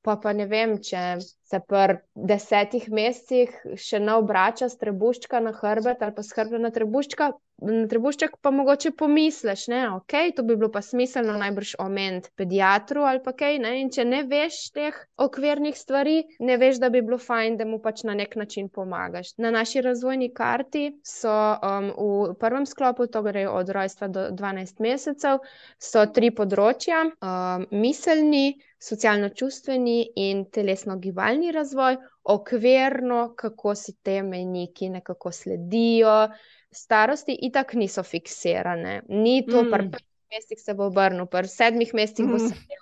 Pa pa ne vem, če se pri desetih mesecih še ne obrača strebuščka na hrbet ali pa skrbna trebuščka, na trebušček pa mogoče pomisliš, da okay, to bi bilo pa smiselno najbrž omeniti pediatru ali pa kaj. Ne? In če ne veš teh okvirnih stvari, ne veš, da bi bilo fajn, da mu pač na nek način pomagaš. Na naši razvojni karti so um, v prvem sklopu, torej od rojstva do 12 mesecev, so tri področja: um, miselni, socialno-čustveni in telesno-gibalni razvoj, okvirno, kako si te mejniki nekako sledijo starosti itak niso fiksirane. Ni to, mm. pri petih mestih se bo obrnil, pri sedmih mestih bo mm. se.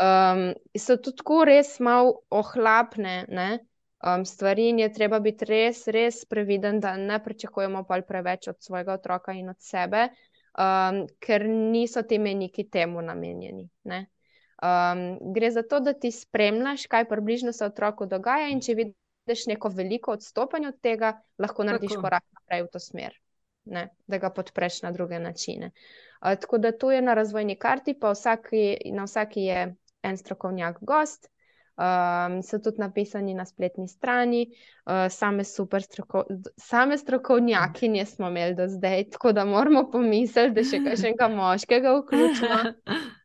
Um, so tudi tako res malo ohlapne um, stvari, in je treba biti res, res previden, da ne pričakujemo pa preveč od svojega otroka in od sebe, um, ker niso ti meniki temu namenjeni. Um, gre za to, da ti spremljaš, kaj približno se otroku dogaja, in če vidiš neko veliko odstopanje od tega, lahko narediš Tako. korak naprej v to smer ne, da ga podpreš na druge načine. Uh, tako da to je na razvojni karti, pa vsaki, na vsaki je en strokovnjak gost. Um, so tudi napisani na spletni strani, uh, same super stroko, same strokovnjakinje smo imeli do zdaj, tako da moramo pomisliti, da še enega moškega vključimo.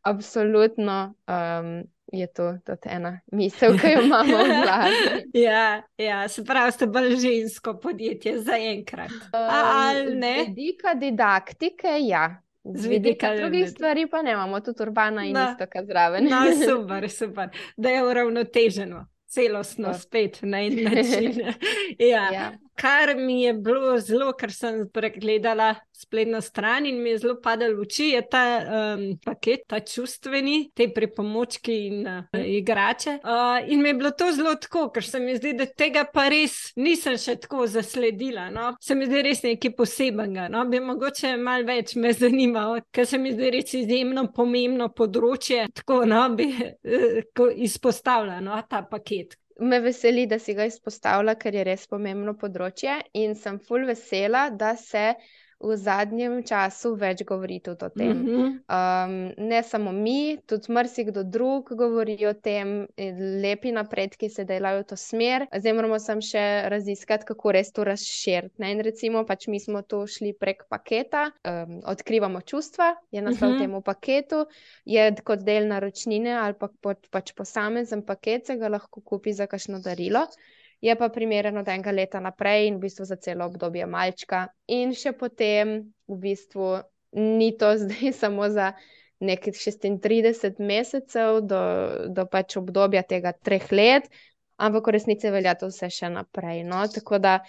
Absolutno. Um, je to tudi ena misel, ki jo imamo v glavi. ja, ja, se pravi, ste bolj žensko podjetje za enkrat. Um, z vidika didaktike, ja. Z vidika drugih stvari pa ne imamo, tudi urbana in isto, kar zraven. no, super, super, da je uravnoteženo celostno, spet na en način. ja. Ja. Kar mi je bilo zelo, ker sem pregledala spletno stran in mi je zelo padalo v oči, je ta um, paket, ta čustveni, te pripomočki in uh, igrače. Uh, in mi je bilo to zelo tako, ker se mi zdi, da tega pa res nisem še tako zasledila. No? Se mi zdi res nekaj posebenega. No? Bi mogoče malo več me zanimalo, ker se mi zdi res izjemno pomembno področje, tako no, bi uh, izpostavljala no, ta paket. Me veseli, da si ga izpostavila, ker je res pomembno področje in sem full vesela, da se v zadnjem času več govoriti o tem. Mm -hmm. um, ne samo mi, tudi marsikdo drug govori o tem, lepi napredki se delajo v to smer. Zdaj moramo samo še raziskati, kako res to razširiti. In recimo, pač mi smo to šli prek paketa, um, odkrivamo čustva, je naslov mm -hmm. temu paketu, je kot del naročnine ali pa pač posamezen paket, se ga lahko kupi za kakšno darilo je pa primeren od enega leta naprej in v bistvu za celo obdobje malčka. In še potem, v bistvu, ni to zdaj samo za nekaj 36 mesecev, do, do pač obdobja tega treh let, ampak v resnici velja to vse še naprej. No? Tako da.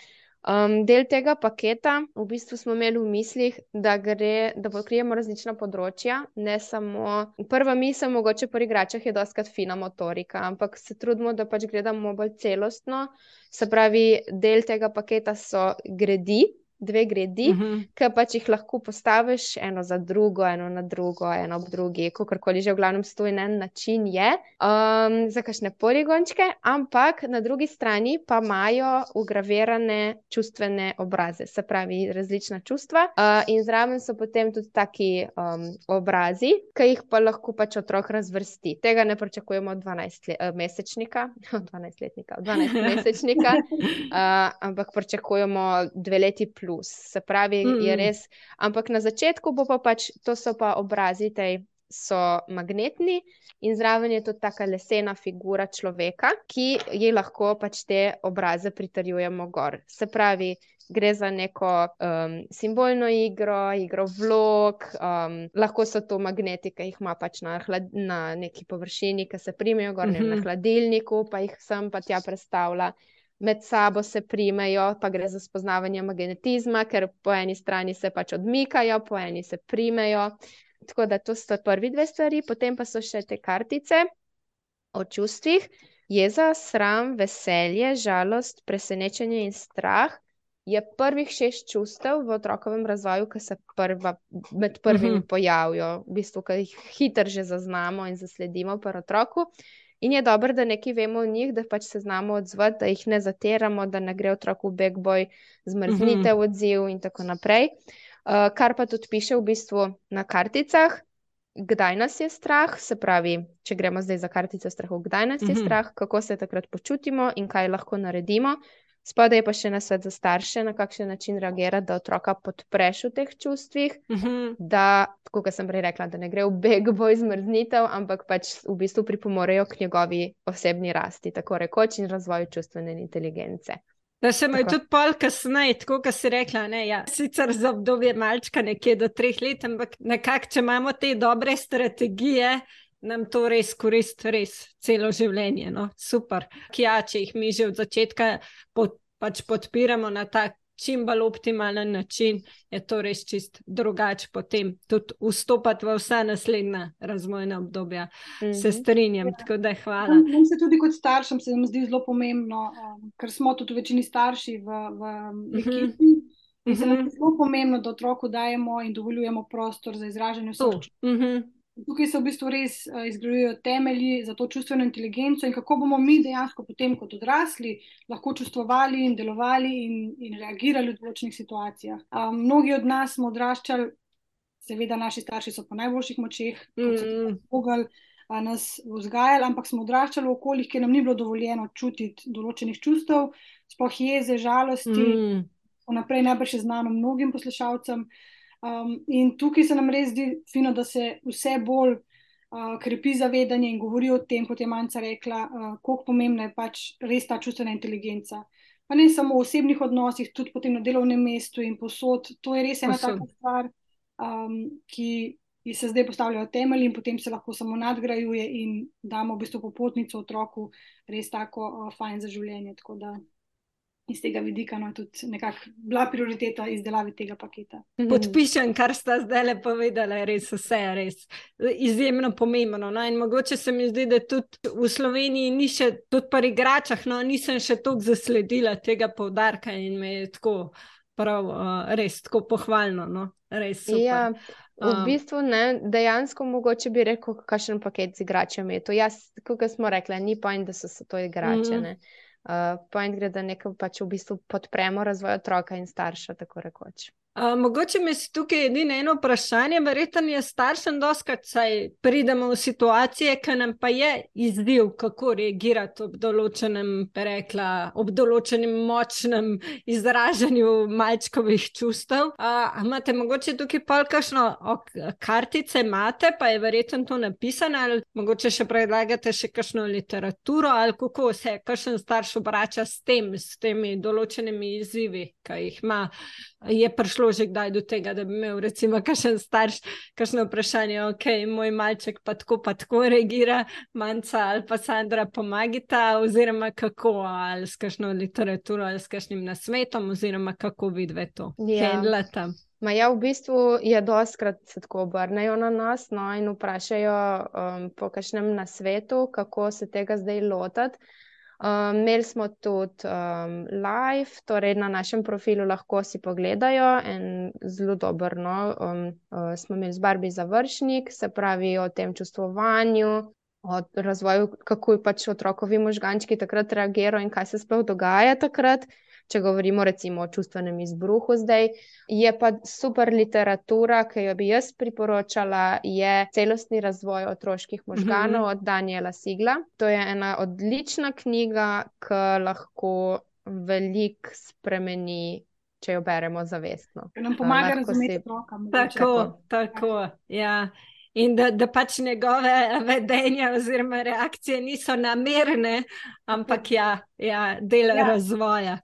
Um, del tega paketa, v bistvu smo imeli v mislih, da, gre, da pokrijemo različna področja. Ne samo prva misel, mogoče pri igračah je doskrat fina motorika, ampak se trudimo, da pač gledamo bolj celostno. Se pravi, del tega paketa so gredi, dve gredi, uh mhm. -huh. ki pač jih lahko postaviš eno za drugo, eno na drugo, eno ob drugi, kako koli že v glavnem stoji na en način, je um, za kakšne poligončke, ampak na drugi strani pa imajo ugravirane čustvene obraze, se pravi različna čustva. Uh, in zraven so potem tudi taki um, obrazi, ki jih pa lahko pač otrok razvrsti. Tega ne pričakujemo od 12-mesečnika, le, uh, 12-letnika, 12-mesečnika, uh, ampak pričakujemo dve leti plus plus, se pravi, mm -mm. je res. Ampak na začetku bo pa pač, to so pa obrazi, ki so magnetni in zraven je tudi ta lesena figura človeka, ki ji lahko pač te obraze pritrjujemo gor. Se pravi, gre za neko um, simbolno igro, igro vlog, um, lahko so to magneti, ki jih ima pač na, hlad, na neki površini, ki se primejo gor mm -hmm. na mhm. hladilniku, pa jih sem pa tja predstavlja med sabo se primejo, pa gre za spoznavanje magnetizma, ker po eni strani se pač odmikajo, po eni se primejo. Tako da to sta prvi dve stvari, potem pa so še te kartice o čustvih. Jeza, sram, veselje, žalost, presenečenje in strah je prvih šest čustev v otrokovem razvoju, ki se prva, med prvimi uh mhm. -huh. pojavijo, v bistvu, ki jih hitro že zaznamo in zasledimo pri otroku. In je dobro, da nekaj vemo o njih, da pač se znamo odzvati, da jih ne zatiramo, da ne gre otrok v backboj, zmrznite v odziv in tako naprej. Uh, kar pa tudi piše v bistvu na karticah, kdaj nas je strah, se pravi, če gremo zdaj za kartice strahu, kdaj nas je strah, kako se takrat počutimo in kaj lahko naredimo. Spodaj je pa še na svet za starše, na kakšen način reagirati, da otroka podpreš v teh čustvih, uh Mhm. -huh. da, tako kot sem prej rekla, da ne gre v beg boj zmrznitev, ampak pač v bistvu pripomorejo k njegovi osebni rasti, tako rekoč, in razvoju čustvene inteligence. Da se mu je Tako. tudi pol kasneje, tako kot si rekla, ne, ja, sicer za obdobje malčka nekje do treh let, ampak nekako, če imamo te dobre strategije, nam to res koristi, res celo življenje. No? Super. Ja, če jih mi že od začetka pod, pač podpiramo na tak čim bolj optimalen način, je to res čist drugače potem tudi vstopati v vsa naslednja razvojna obdobja. Mm -hmm. Se Mhm. strinjam, tako da hvala. Meni se tudi kot staršem se mi zdi zelo pomembno, um, ker smo tudi v večini starši v, v Mhm. ekipi. Se nam Mhm. zdi zelo pomembno, da otroku dajemo in dovoljujemo prostor za izražanje vseh To. čustev. Mhm. Tukaj se v bistvu res uh, izgrajujejo temelji za to čustveno inteligenco in kako bomo mi dejansko potem kot odrasli lahko čustvovali in delovali in, in reagirali v določenih situacijah. Um, mnogi od nas smo odraščali, seveda naši starši so po najboljših močeh, kot so Mm. mogli nas vzgajali, ampak smo odraščali v okoljih, kjer nam ni bilo dovoljeno čutiti določenih čustev, sploh jeze, žalosti, Mm. vnaprej najbrž je znano mnogim poslušalcem. Um, in tukaj se nam res zdi fino, da se vse bolj uh, krepi zavedanje in govori o tem, kot je Manca rekla, uh, koliko pomembna je pač res ta čustvena inteligenca. Pa ne samo v osebnih odnosih, tudi potem na delovnem mestu in posod. To je res ena Povsod. taka stvar, um, ki se zdaj postavljajo temelji in potem se lahko samo nadgrajuje in damo v bistvu popotnico otroku res tako uh, fajn za življenje. Tako da iz tega vidika no, tudi nekako bila prioriteta izdelave tega paketa. Mhm. Podpišem, kar sta zdaj le povedala, res vse je res izjemno pomembno. No? In mogoče se mi zdi, da tudi v Sloveniji ni še, tudi pri igračah, no, nisem še toliko zasledila tega poudarka in me je tako prav, uh, res tako pohvalno. No? Res super. Ja, v bistvu ne, dejansko mogoče bi rekel, kakšen paket z igračami je to. Jaz, kot smo rekli, ni point, da so se to igrače. Mm. Uh, point gre, da nekaj pač v bistvu podpremo razvoj otroka in starša, tako rekoč. Uh, mogoče mi je tukaj edino eno vprašanje, verjetno je staršem doskrat, saj pridemo v situacije, ki nam pa je izziv, kako reagirati ob določenem, rekla, ob določenem močnem izražanju malčkovih čustev. Uh, imate mogoče tukaj pa kakšno ok, kartice, imate, pa je verjetno to napisano, ali mogoče še predlagate še kakšno literaturo, ali kako se kakšen starš obrača s tem, s temi določenimi izzivi, ki jih ima. Je prišlo že kdaj do tega, da bi imel, recimo, kakšen starš, kakšno vprašanje, ok, moj malček pa tako, pa tako reagira, manjca ali pa Sandra pomagita, oziroma kako, ali s kakšno literaturo, ali s kakšnim nasvetom, oziroma kako vidve to Ja. handlata. Ma ja, v bistvu je doskrat se tako obrnejo na nas no, in vprašajo um, po kakšnem nasvetu, kako se tega zdaj lotiti. Um, imeli smo tudi um, live, torej na našem profilu lahko si pogledajo en zelo dober. No, um, uh, smo imeli z Barbi završnik, se pravi o tem čustvovanju, o razvoju, kako pač otrokovi možgančki takrat reagirajo in kaj se sploh dogaja takrat. Če govorimo recimo o čustvenem izbruhu zdaj, je pa super literatura, ki jo bi jaz priporočala, je Celostni razvoj otroških možganov Mhm. od Daniela Sigla. To je ena odlična knjiga, ki lahko veliko spremeni, če jo beremo zavestno. Ker nam pomaga lahko razumeti si- otroka. Tako, tako. Ja. In da, da pač njegove vedenja oziroma reakcije niso namerne, ampak ja, ja del ja. razvoja.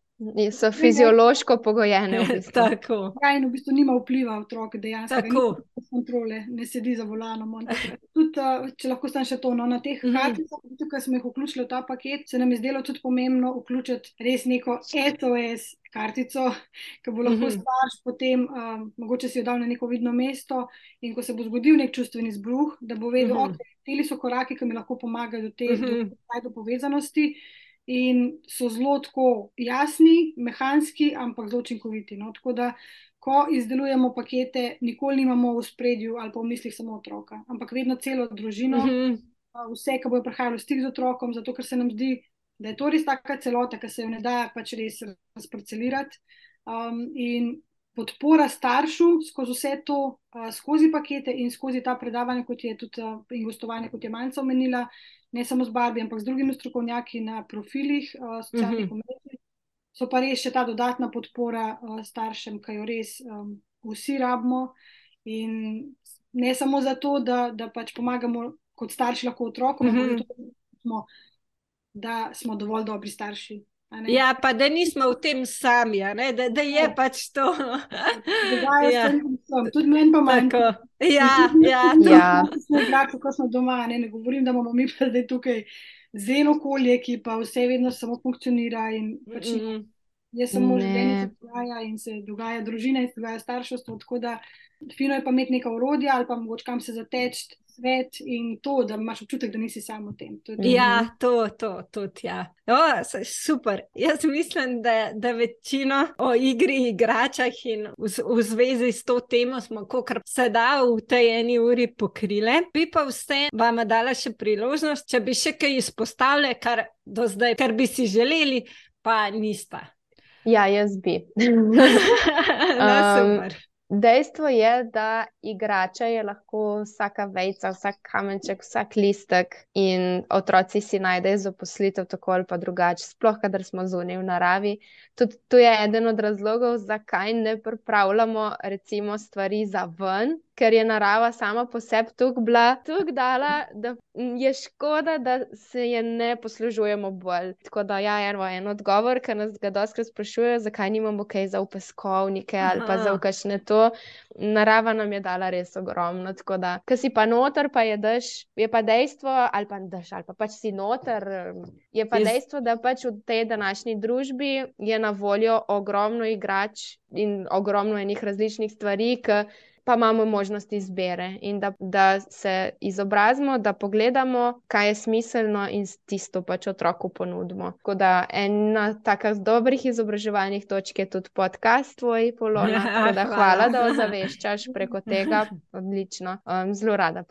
So fiziološko pogojene. V bistvu. Tako. Ja, in v bistvu nima vpliva otrok, dejansko. Tako. Ni kontrole, ne sedi za volanom. on. Tudi, uh, če lahko stam še to, no, na teh Mhm. karticah, ki smo jih vključili v ta paket, se nam je zdelo tudi pomembno vključiti res neko SOS kartico, ki bo lahko Mhm. starš potem, um, mogoče si jo dal na neko vidno mesto in ko se bo zgodil nek čustveni izbruh, da bo vedel, Mhm. ok, teli so koraki, ki mi lahko pomagajo do te Mhm. do, do povezanosti. In so zelo tako jasni, mehanski, ampak zelo učinkoviti. No? Tako da, ko izdelujemo pakete, nikoli nimamo v spredju ali pa v mislih samo otroka, ampak vedno celo družino, Mhm. vse, ki bojo prihajali v stik z otrokom, zato ker se nam zdi, da je to res taka celota, ki se jo ne da pač res razparcelirati. Um, in podpora staršu skozi vse to, uh, skozi pakete in skozi ta predavanja, kot je tudi uh, in gostovanje, kot je Manca omenila, ne samo z Barbi, ampak z drugimi strokovnjaki na profilih uh, socialnih Mhm. omrežij. so pa res še ta dodatna podpora uh, staršem, ki jo res um, vsi rabimo. In ne samo zato, da, da pač pomagamo kot starši lahko otrokom, mm -hmm. ampak da smo dovolj dobri starši. Ja, pa da nismo v tem sami, da, da je ja. pač to. ja. Tudi meni pa manjka. Ja, ja, ja. Kako smo doma, ne, ne govorim, da imamo mi pa zdaj tukaj zelo okolje, ki pa vse vedno samo funkcionira. Pač mm -hmm. Je samo življenje, ki se dogaja in se dogaja družina in se dogaja starševstvo. Tako da fino je pa imeti neka urodja ali pa mogoče kam se zateči svet in to, da imaš občutek, da nisi samo v tem. Tudi. Ja, to, to, tudi. Ja. O, super. Jaz mislim, da, da večino o igri, igračah in v, v zvezi s to temo smo, kar se da v tej eni uri pokrile. Bi pa vse vam dala še priložnost, če bi še kaj izpostavili, kar do zdaj, kar bi si želeli, pa nista. Ja, jaz bi. no. Um, Dejstvo je, da igrača je lahko vsaka vejca, vsak kamenček, vsak listek in otroci si najdejo zaposlitev tako ali pa drugače, sploh kadar smo zunaj v naravi. Tudi to je eden od razlogov, zakaj ne pripravljamo recimo stvari za ven, ker je narava sama po sebi tako bila, tako dala, da je škoda, da se je ne poslužujemo bolj. Tako da, ja, eno, en odgovor, ker nas ga doskrat sprašujejo, zakaj nimamo kaj za upeskovnike ali pa za ukašne to. Narava nam je dala res ogromno. Tako da, ki si pa noter, pa je daš, je pa dejstvo, ali pa daš, ali pa pač si noter. Je pa dejstvo, da pač v tej današnji družbi je na voljo ogromno igrač in ogromno enih različnih stvari, ki pa imamo možnost izbire in da, da se izobrazimo, da pogledamo, kaj je smiselno in tisto pač otroku ponudimo. Tako da ena taka z dobrih izobraževalnih točk je tudi podcast tvoj, Polona. Ja, da, hvala. hvala, da ozaveščaš preko tega. Odlično. Um, zelo rada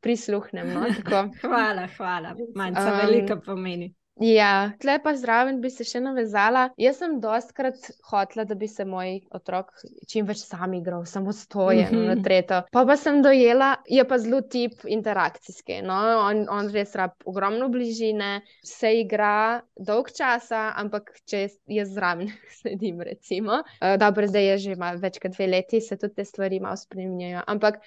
prisluhnem. No, hvala, hvala. Manjka um, velika pomeni. Ja, tle pa zraven bi se še navezala. Jaz sem dostkrat hotela, da bi se moj otrok čim več sam igral, samostojen mm -hmm. na tretjo. Pa pa sem dojela, je pa zelo tip interakcijski. No? On, on res rab ogromno bližine, se igra dolg časa, ampak če jaz zraven sedim, recimo. Uh, dobro, zdaj je že več kot dve leti, se tudi te stvari malo spremenjajo. Ampak,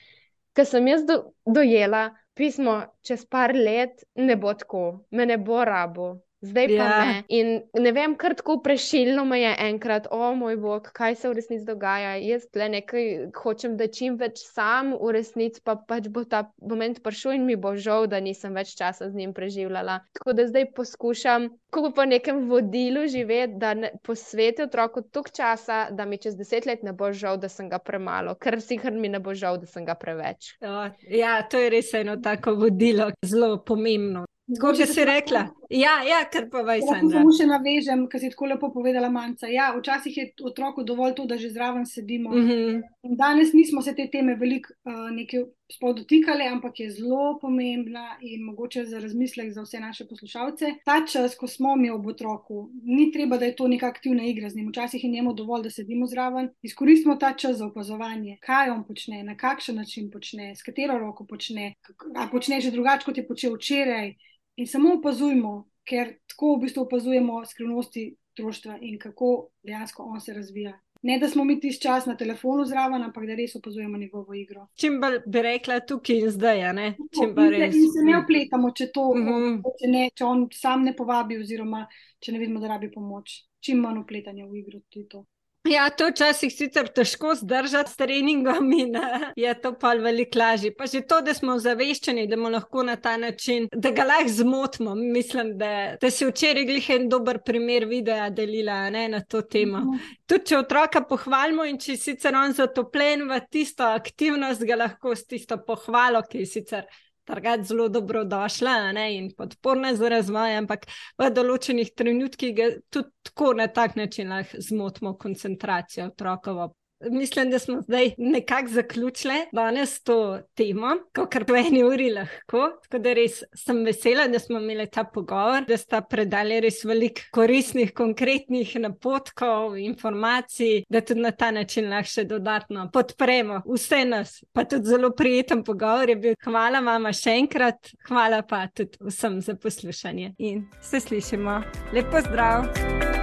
ker sem jaz do, dojela, pismo čez par let ne bo tako, me ne bo rabo, zdaj pa ja. ne. In ne vem, kar tako prešilno me je enkrat, o moj bog, kaj se v resnici dogaja. Jaz le nekaj hočem, da čim več sam v resnici, pa pač bo ta moment prišel in mi bo žal, da nisem več časa z njim preživljala. Tako da zdaj poskušam, kako po nekem vodilu živeti, da posvetim otroku toliko časa, da mi čez deset let ne bo žal, da sem ga premalo, ker si hr mi ne bo žal, da sem ga preveč. O, ja, to je res eno tako vodilo, zelo pomembno. Kot si rekla, ja, ja kar pa vaj sem. Samo še navežem, kar si tako lepo povedala, manjka. Ja, včasih je otroku dovolj to, da že zraven sedimo. Mm -hmm. Danes nismo se te teme veliko uh, dotikali, ampak je zelo pomembna in mogoče za razmislek za vse naše poslušalce. Ta čas, ko smo mi ob otroku, ni treba, da je to neka aktivna igra z njim. Včasih je njemu dovolj, da sedimo zraven. Izkoristimo ta čas za opazovanje, kaj on počne, na kakšen način počne, s katero roko počne, ali počne že drugače, kot je počel včeraj in samo opazujmo, ker tako v bistvu opazujemo skrivnosti otroštva in kako dejansko on se razvija. Ne, da smo mi tisti čas na telefonu zraven, ampak da res opazujemo njegovo igro. Čim bolj bi rekla tukaj in zdaj, ne? čim bolj res. In se ne opletamo, če, to, mm -hmm. če, ne, če on sam ne povabi, oziroma če ne vidimo, da rabi pomoč. Čim manj opletanja v igro, tudi to. Ja, to včasih sicer težko zdržati s treningom in uh, je to pa veliko lažje. Pa že to, da smo zaveščeni, da bomo lahko na ta način, da ga lahko zmotimo. Mislim, da, da si včeraj glih en dober primer videa delila ne, na to temo. Mhm. Tudi če otroka pohvalimo in če sicer on zatopljen v tisto aktivnost, ga lahko s tisto pohvalo, ki je sicer targati zelo dobrodošla ne, in podporna za razvoj, ampak v določenih trenutkih tudi tako na tak način lahko zmotimo koncentracijo otrokovo. Mislim, da smo zdaj nekako zaključili danes to temo, kar po eni uri lahko. Tako da res sem vesela, da smo imeli ta pogovor, da sta predali res veliko koristnih, konkretnih napotkov, informacij, da tudi na ta način lahko še dodatno podpremo vse nas. Pa tudi zelo prijeten pogovor je bil. Hvala vam še enkrat, hvala pa tudi vsem za poslušanje in se slišimo. Lepo zdrav!